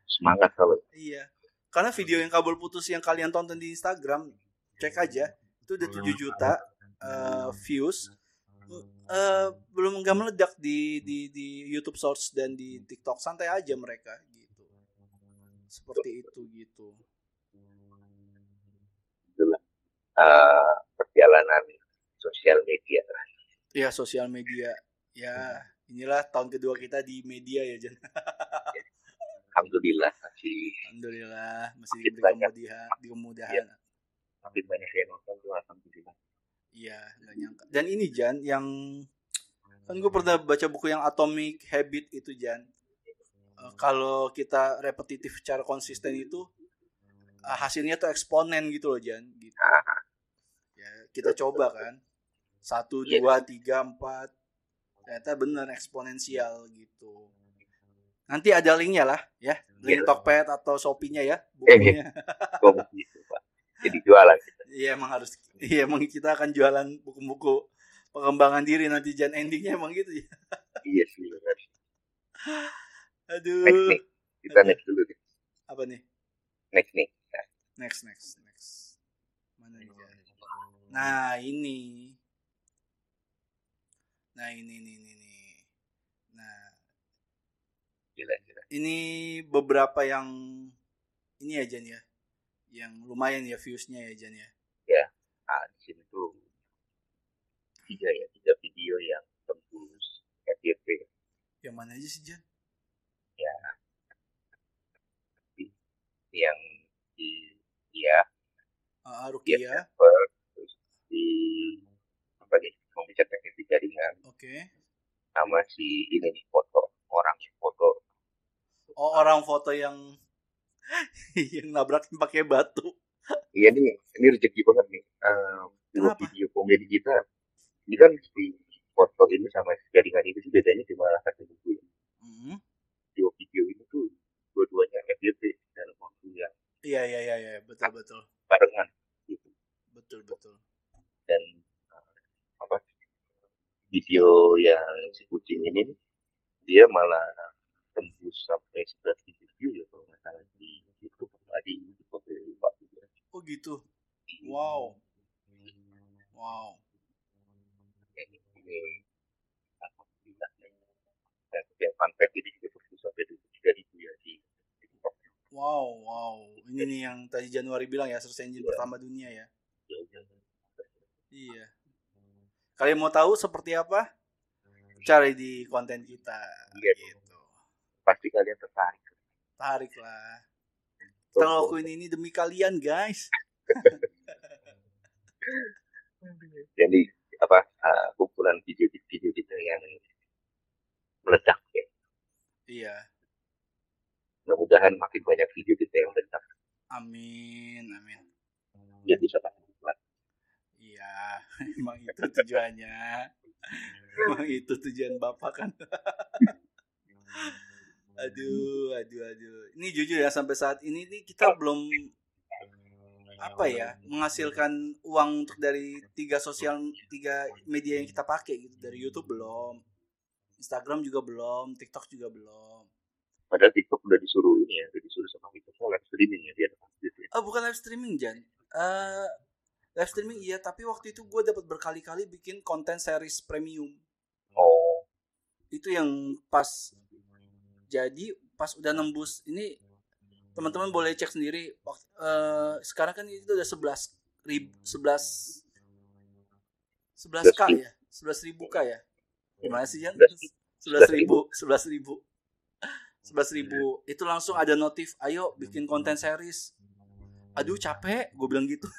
Semangat kalau. Iya. Karena video yang kabel putus yang kalian tonton di Instagram cek aja. Itu udah 7 juta eh, views Eh, belum nggak meledak di di di YouTube Shorts dan di TikTok. Santai aja mereka gitu. Seperti itu gitu. Itulah eh, perjalanan sosial media ya sosial media. Ya inilah tahun kedua kita di media ya Jan. Alhamdulillah masih Alhamdulillah masih diberi banyak. kemudahan di kemudahan Iya. makin banyak yang nonton tuh alhamdulillah iya nggak nyangka. Dan ini Jan yang kan gue pernah baca buku yang Atomic Habit itu Jan. Eh, kalau kita repetitif secara konsisten itu eh, hasilnya tuh eksponen gitu loh Jan gitu. Ya kita coba kan. Satu Iya. dua tiga empat. Ternyata bener eksponensial gitu. Nanti ada linknya lah ya. Link Iya. Tokped atau Shopee-nya ya Eh, bukunya. Gitu pak. Jadi jualan. Iya emang harus iya emang kita akan jualan buku-buku pengembangan diri nanti Jan endingnya emang gitu ya. Iya sih benar. Aduh. Next nih kita next dulu deh apa nih? Next nih Nah, next next next. Mana nih? Nah ini. Nah ini ini ini, ini. nah. Gila gila. Ini beberapa yang ini ya Jan ya. Yang lumayan ya viewsnya ya Jan ya ah di sini tuh tiga ya tiga video yang tembus FYP yang mana aja sih Jan? Yang di ya. Dia Rukia. Server terus di apa nih komputer teknik di jaringan oke. Sama si ini nih foto orang foto. Oh orang foto yang yang nabrakin pakai batu iya nih ini rezeki banget nih Eh, dua Kenapa? video komedi kita ini kan di foto ini sama jaringan itu sih bedanya cuma satu buku ya. Dua video ini tuh dua-duanya FYP dalam waktu yang iya iya iya iya betul betul barengan gitu betul betul dan eh, apa video yang si kucing ini dia malah tembus sampai 11 view ya kalau nggak salah di YouTube di juga. Oh gitu? Wow. Wow. Ini ini alhamdulillah dan yang fun fact ini juga tembus sampai 23 ribu di di TikTok. wow wow. Ini nih yang tadi Januari bilang ya search engine pertama dunia ya. Ya, ya, ya. iya. Kalian mau tahu seperti apa? Cari di konten kita Iya. gitu. Pasti kalian tertarik. tarik lah kita ngelakuin ini demi kalian guys Jadi apa uh, kumpulan video-video kita yang meledak ya. mudah-mudahan makin banyak video kita yang benar Amin, amin. biar bisa Iya, emang itu tujuannya. Emang itu tujuan Bapak kan. Aduh, aduh, aduh. Ini jujur ya sampai saat ini nih kita belum apa ya menghasilkan uang untuk dari tiga sosial tiga media yang kita pakai gitu. Dari YouTube belum Instagram juga belum TikTok juga belum. Padahal TikTok udah disuruh ini ya udah disuruh sama TikTok live streaming ya dia ada oh bukan live streaming Jan. Eh live streaming iya tapi waktu itu gue dapat berkali-kali bikin konten series premium. Oh. Itu yang pas jadi pas udah nembus ini teman-teman boleh cek sendiri waktu eh, sekarang kan itu udah 11 ribu 11 11 k ya? 11 ribu k ya? Gimana sih Jan 11 ribu. 11 ribu 11 ribu. Itu langsung ada notif ayo bikin konten series. Aduh capek gue bilang gitu.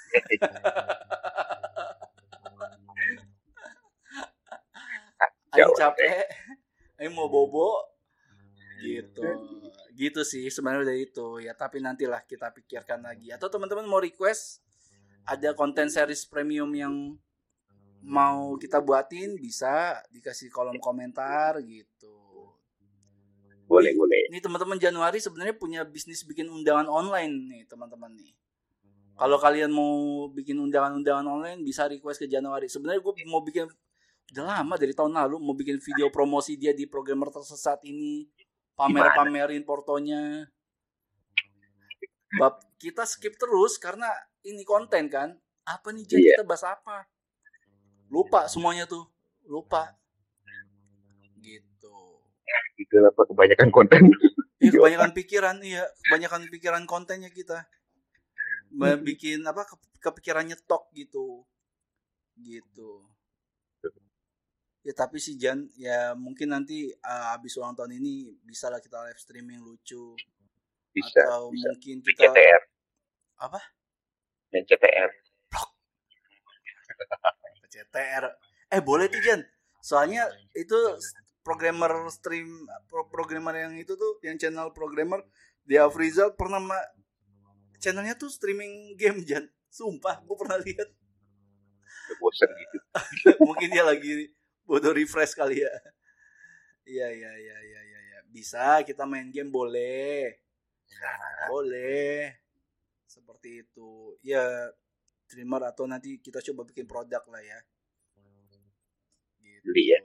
Ayo capek. Ayo mau bobo gitu. Gitu sih sebenarnya udah itu. Ya tapi nantilah kita pikirkan lagi. Atau teman-teman mau request ada konten series premium yang mau kita buatin bisa dikasih kolom komentar gitu. Boleh boleh. Ini teman-teman Januari sebenarnya punya bisnis bikin undangan online nih teman-teman nih. Kalau kalian mau bikin undangan-undangan online bisa request ke Januari. Sebenarnya gue mau bikin udah lama dari tahun lalu mau bikin video promosi dia di programmer tersesat ini pamer-pamerin portonya. Bab kita skip terus karena ini konten kan. Apa nih Jan Iya. kita bahas apa? Lupa semuanya tuh. Lupa. Gitu. Itu apa kebanyakan konten. Iya kebanyakan pikiran. Iya kebanyakan pikiran kontennya kita. Bikin apa ke- kepikirannya tok gitu. Gitu ya tapi sih Jan ya mungkin nanti uh, habis ulang tahun ini bisa lah kita live streaming lucu. Bisa atau bisa. mungkin kita CTR apa? CTR CTR eh boleh tuh Jan. Soalnya itu programmer stream pro- programmer yang itu tuh yang channel programmer dia Afrizal pernah ma- channelnya tuh streaming game Jan. Sumpah gue pernah lihat. Bosen gitu. Mungkin dia lagi bodoh refresh kali ya iya iya iya iya iya ya. bisa kita main game boleh boleh seperti itu ya streamer atau nanti kita coba bikin produk lah ya gitu. Beli ya.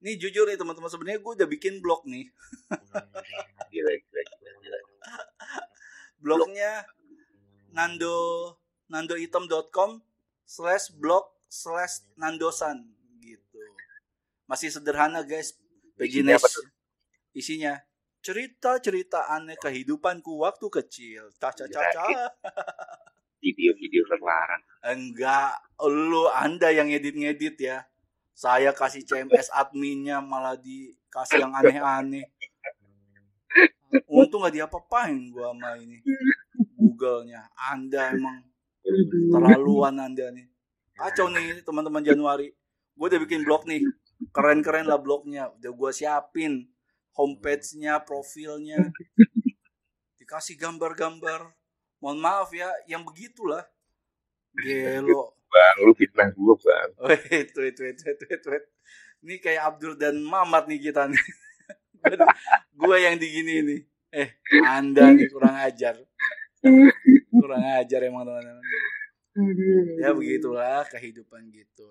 Nih jujur nih teman-teman sebenarnya gue udah bikin blog nih. gila gila gila, gila. Blognya nando nandoitem.com slash blog slash nandosan gitu. Masih sederhana guys. Tuh? isinya cerita-cerita aneh kehidupanku waktu kecil. Caca caca. video-video terlarang Enggak, lu Anda yang ngedit-ngedit ya. Saya kasih CMS adminnya malah dikasih yang aneh-aneh. Untung gak diapa-apain gua sama ini. Google-nya. Anda emang terlaluan Anda nih. Kacau nih teman-teman Januari. Gue udah bikin blog nih. Keren-keren lah blognya. Udah gua siapin. Homepage-nya, profilnya. Dikasih gambar-gambar. Mohon maaf ya, yang begitulah. Gelo. bang lu fitnah gua bang Wait, wait, wait, wait, wait, wait. Ini kayak Abdul dan Mamat nih kita nih. gue yang digini nih. Eh, Anda nih kurang ajar. Kurang ajar emang teman-teman. Ya begitulah kehidupan gitu.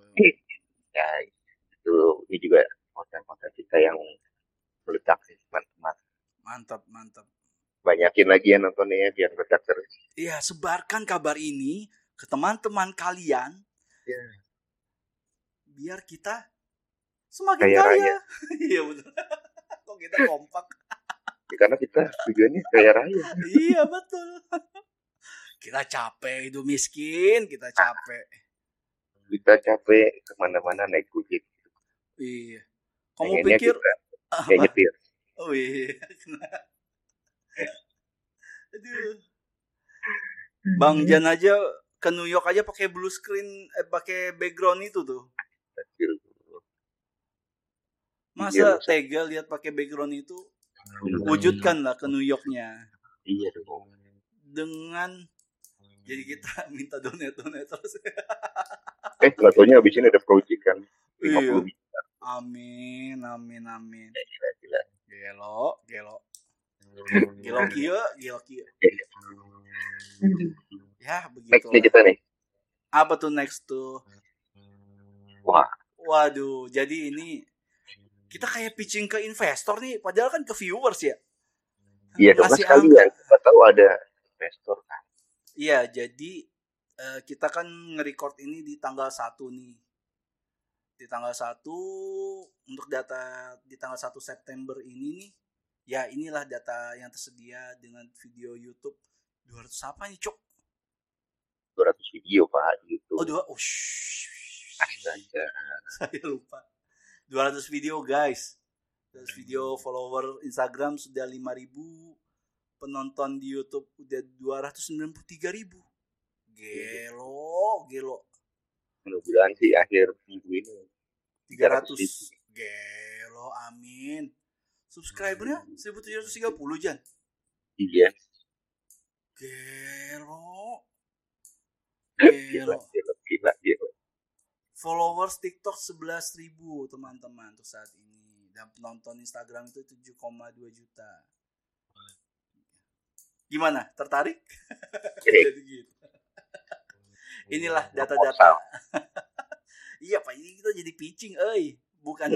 ya itu ini juga konten-konten kita yang meledak sih teman-teman Mantap, mantap. banyakin lagi ya nontonnya ya, biar meledak terus Iya, sebarkan kabar ini ke teman-teman kalian. Ya. Biar kita semakin Kaya. Iya betul. Kok kita kompak? Ya, karena kita tujuannya kaya raya iya betul. Kita capek hidup miskin, kita capek. kita capek ke mana-mana naik gojek Iya. Kamu pengennya pikir kita kayak nyetir Oh iya. Aduh. Bang Jan aja ke New York aja pakai blue screen eh pakai background itu tuh. Nyetir. Masa Iya, tega lihat pakai background itu? wujudkan lah ke New Yorknya Iya dong. dengan jadi kita minta donate donate terus Eh, nggak taunya abis ini ada project kan. 50 Iya. Amin amin amin Gila, gila. gelo gelo gelo kia gelo kia ya Next begitu nih kita nih. apa tuh next tuh Wah, waduh jadi ini kita kayak pitching ke investor nih padahal kan ke viewers ya iya dong. Sekali ya. Kita tahu ada investor kan. Iya, jadi eh, kita kan nge-record ini di tanggal 1 nih. Di tanggal 1 untuk data di tanggal 1 September ini nih. Ya, inilah data yang tersedia dengan video YouTube 200 apa nih, Cok? 200 video Pak di YouTube. Oh, dua. Oh, shh. Saya lupa. 200 video, guys. 200 video follower Instagram sudah 5000 penonton di YouTube udah 293.000 Gelo, gelo. Mudah-mudahan sih akhir minggu ini 300 ribu. Gelo, amin. Subscribernya 1730 Jan. Iya. Gelo. Gelo. gila, gila, gila. Followers TikTok 11.000 teman-teman untuk saat ini dan penonton Instagram itu 7,2 juta. Gimana? Tertarik? Jadi gitu. Inilah data-data. iya, Pak, ini kita jadi pitching, euy. Bukan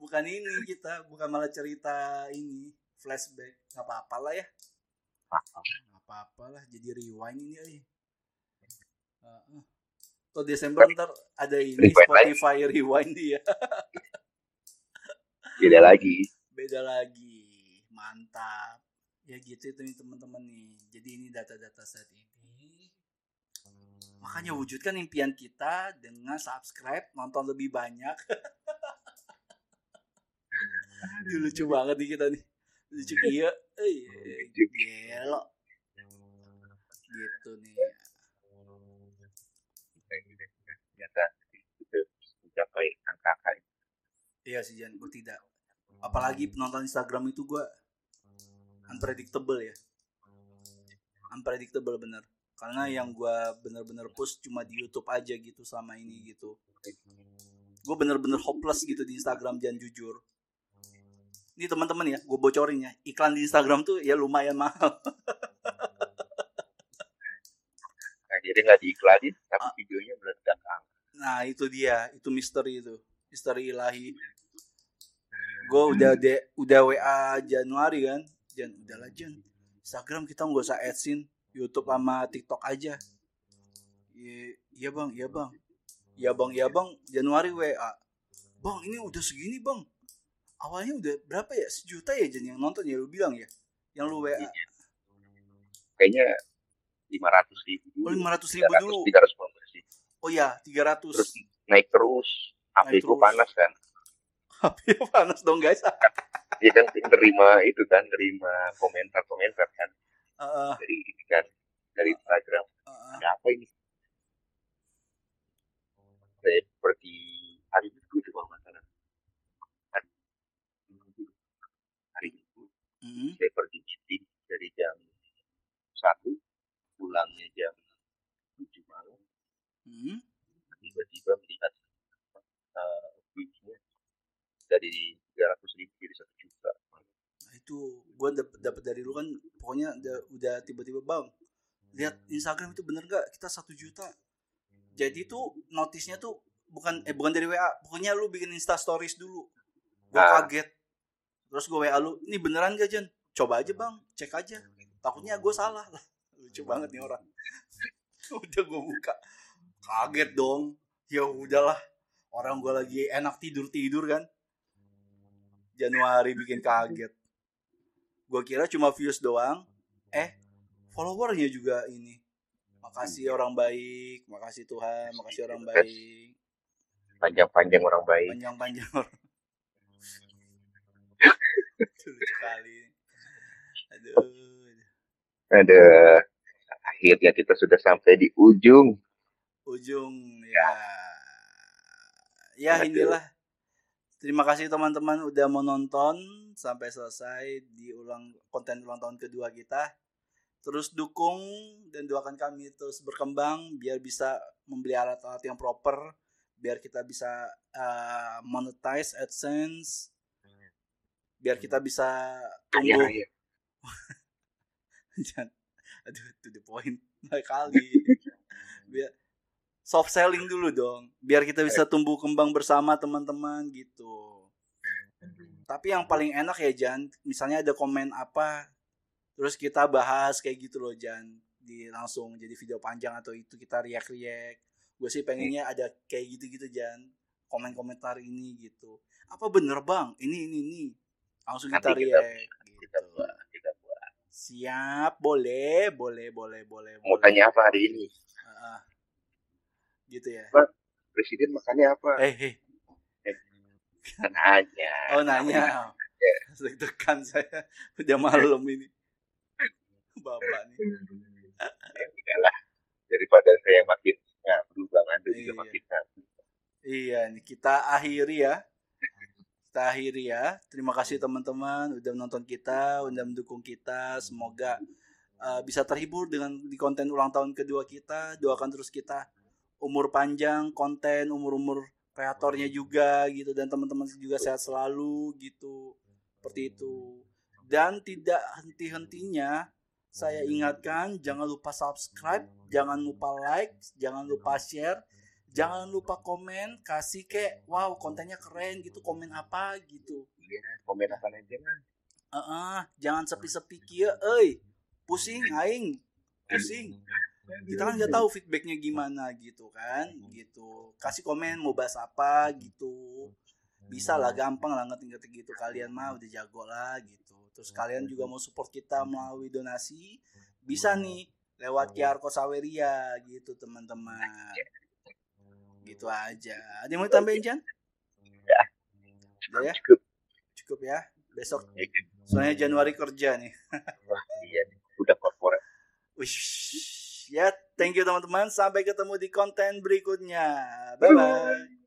bukan ini kita, bukan malah cerita ini flashback. Nggak apa-apa lah ya. Nggak apa-apa lah, jadi rewind ini. Heeh. Tuh Desember ntar ada ini Rewind Spotify rewind dia. Beda lagi. Beda lagi. Mantap. Ya gitu itu nih teman-teman nih. Jadi ini data-data saat ini. Makanya wujudkan impian kita dengan subscribe, nonton lebih banyak. Aduh, lucu banget nih kita nih. Lucu iya. Gelo. Gitu nih. Iya sih Jan, gue tidak. Apalagi penonton Instagram itu gue unpredictable ya. Unpredictable bener. Karena yang gue bener-bener post cuma di YouTube aja gitu selama ini gitu. Gue bener-bener hopeless gitu di Instagram Jan jujur. Ini teman-teman ya, gue bocorin ya. Iklan di Instagram tuh ya lumayan mahal. Nah, jadi nggak diiklanin, tapi Ah. videonya meledak. Nah itu dia, itu misteri itu, misteri ilahi. Gue udah de, udah WA Januari kan, Jan udahlah Jan. Instagram kita nggak usah adsin, YouTube sama TikTok aja. Iya, iya bang, iya bang, iya bang, iya bang. Januari WA, bang ini udah segini bang. Awalnya udah berapa ya? Sejuta ya Jan yang nonton ya lu bilang ya, yang lu WA. Kayaknya 500 ribu Oh dulu. 500 ribu dulu. 300 sih. Oh ya 300. Terus naik terus. HP gue terus. panas kan. HP panas dong guys. Dia kan terima itu kan, terima komentar-komentar kan Dari ini kan dari Instagram. heeh. Ada apa ini? Saya seperti hari itu coba masalah. Hari Minggu. Mhm. saya pergi meeting dari jam satu pulangnya jam tujuh malam Mhm. tiba-tiba melihat uh, duitnya dari tiga ratus ribu jadi satu juta Nah, itu. Gue dapet dapet dari lu kan pokoknya udah, udah tiba-tiba bang lihat Instagram itu bener gak kita satu juta. Jadi tuh notisnya tuh bukan eh bukan dari WA pokoknya lu bikin Insta Stories dulu. Gue Ah. kaget. Terus gue WA lu ini beneran gak Jan coba aja bang cek aja. Takutnya gue salah. Lah lucu banget nih orang. Udah gue buka. Kaget dong. Ya udahlah. Orang gue lagi enak tidur tidur kan. Januari bikin kaget gue kira cuma views doang. Eh followernya juga ini. Makasih orang baik makasih Tuhan makasih orang baik. Panjang-panjang orang baik. Panjang-panjang orang. Sekali aduh ada akhirnya kita sudah sampai di ujung. Ujung ya. Ya Aduh. inilah Terima kasih teman-teman udah mau nonton sampai selesai di ulang konten ulang tahun kedua kita. Terus dukung dan doakan kami terus berkembang biar bisa membeli alat-alat yang proper, biar kita bisa uh, monetize AdSense, biar kita bisa Kaya tumbuh. raya. Jangan, aduh, to the point Baik kali. Biar soft selling dulu dong, biar kita bisa tumbuh kembang bersama teman-teman gitu. Tapi yang paling enak ya Jan, misalnya ada komen apa, terus kita bahas kayak gitu loh Jan, di langsung jadi video panjang atau itu kita react-react. Gue sih pengennya ada kayak gitu-gitu Jan, komen-komentar ini gitu. Apa bener bang? Ini ini ini. Langsung kita. Kita Gitu. buat, kita buat. Siap, boleh, boleh, boleh, boleh. Mau boleh. tanya apa hari ini? Ah, gitu ya. Presiden makannya apa? Eh, hei. Nanya. Oh nanya. Deg-degan saya. Udah malam ini. Bapak nih. Ya udahlah. Daripada saya makin ngablu Bang Ando juga Iya. makin ngablu. Iya nih kita akhiri ya. Kita akhiri ya. Terima kasih teman-teman udah menonton kita, udah mendukung kita. Semoga uh, bisa terhibur dengan di konten ulang tahun kedua kita. Doakan terus kita umur panjang, konten, umur-umur kreatornya juga gitu dan teman-teman juga sehat selalu gitu. Seperti itu. Dan tidak henti-hentinya saya ingatkan jangan lupa subscribe, jangan lupa like, jangan lupa share, jangan lupa komen, kasih kayak wow kontennya keren gitu, komen apa gitu. Iya, komen apa aja kan? Heeh, jangan sepi-sepi kieu euy. Pusing aing. Pusing. Kita kan nggak tahu feedbacknya gimana gitu kan, gitu. Kasih komen mau bahas apa gitu. Bisa lah gampang lah ngetik-ngetik gitu kalian mah udah jago lah gitu. Terus kalian juga mau support kita melalui donasi, bisa nih lewat QR Code Saweria gitu teman-teman. Gitu aja. Ada yang mau tambahin Jan? Udah ya? Cukup. Cukup ya. Besok Ya, soalnya Januari kerja nih. Wah, iya. Udah korporat. Wish. Ya, thank you teman-teman. Sampai ketemu di konten berikutnya. Bye bye.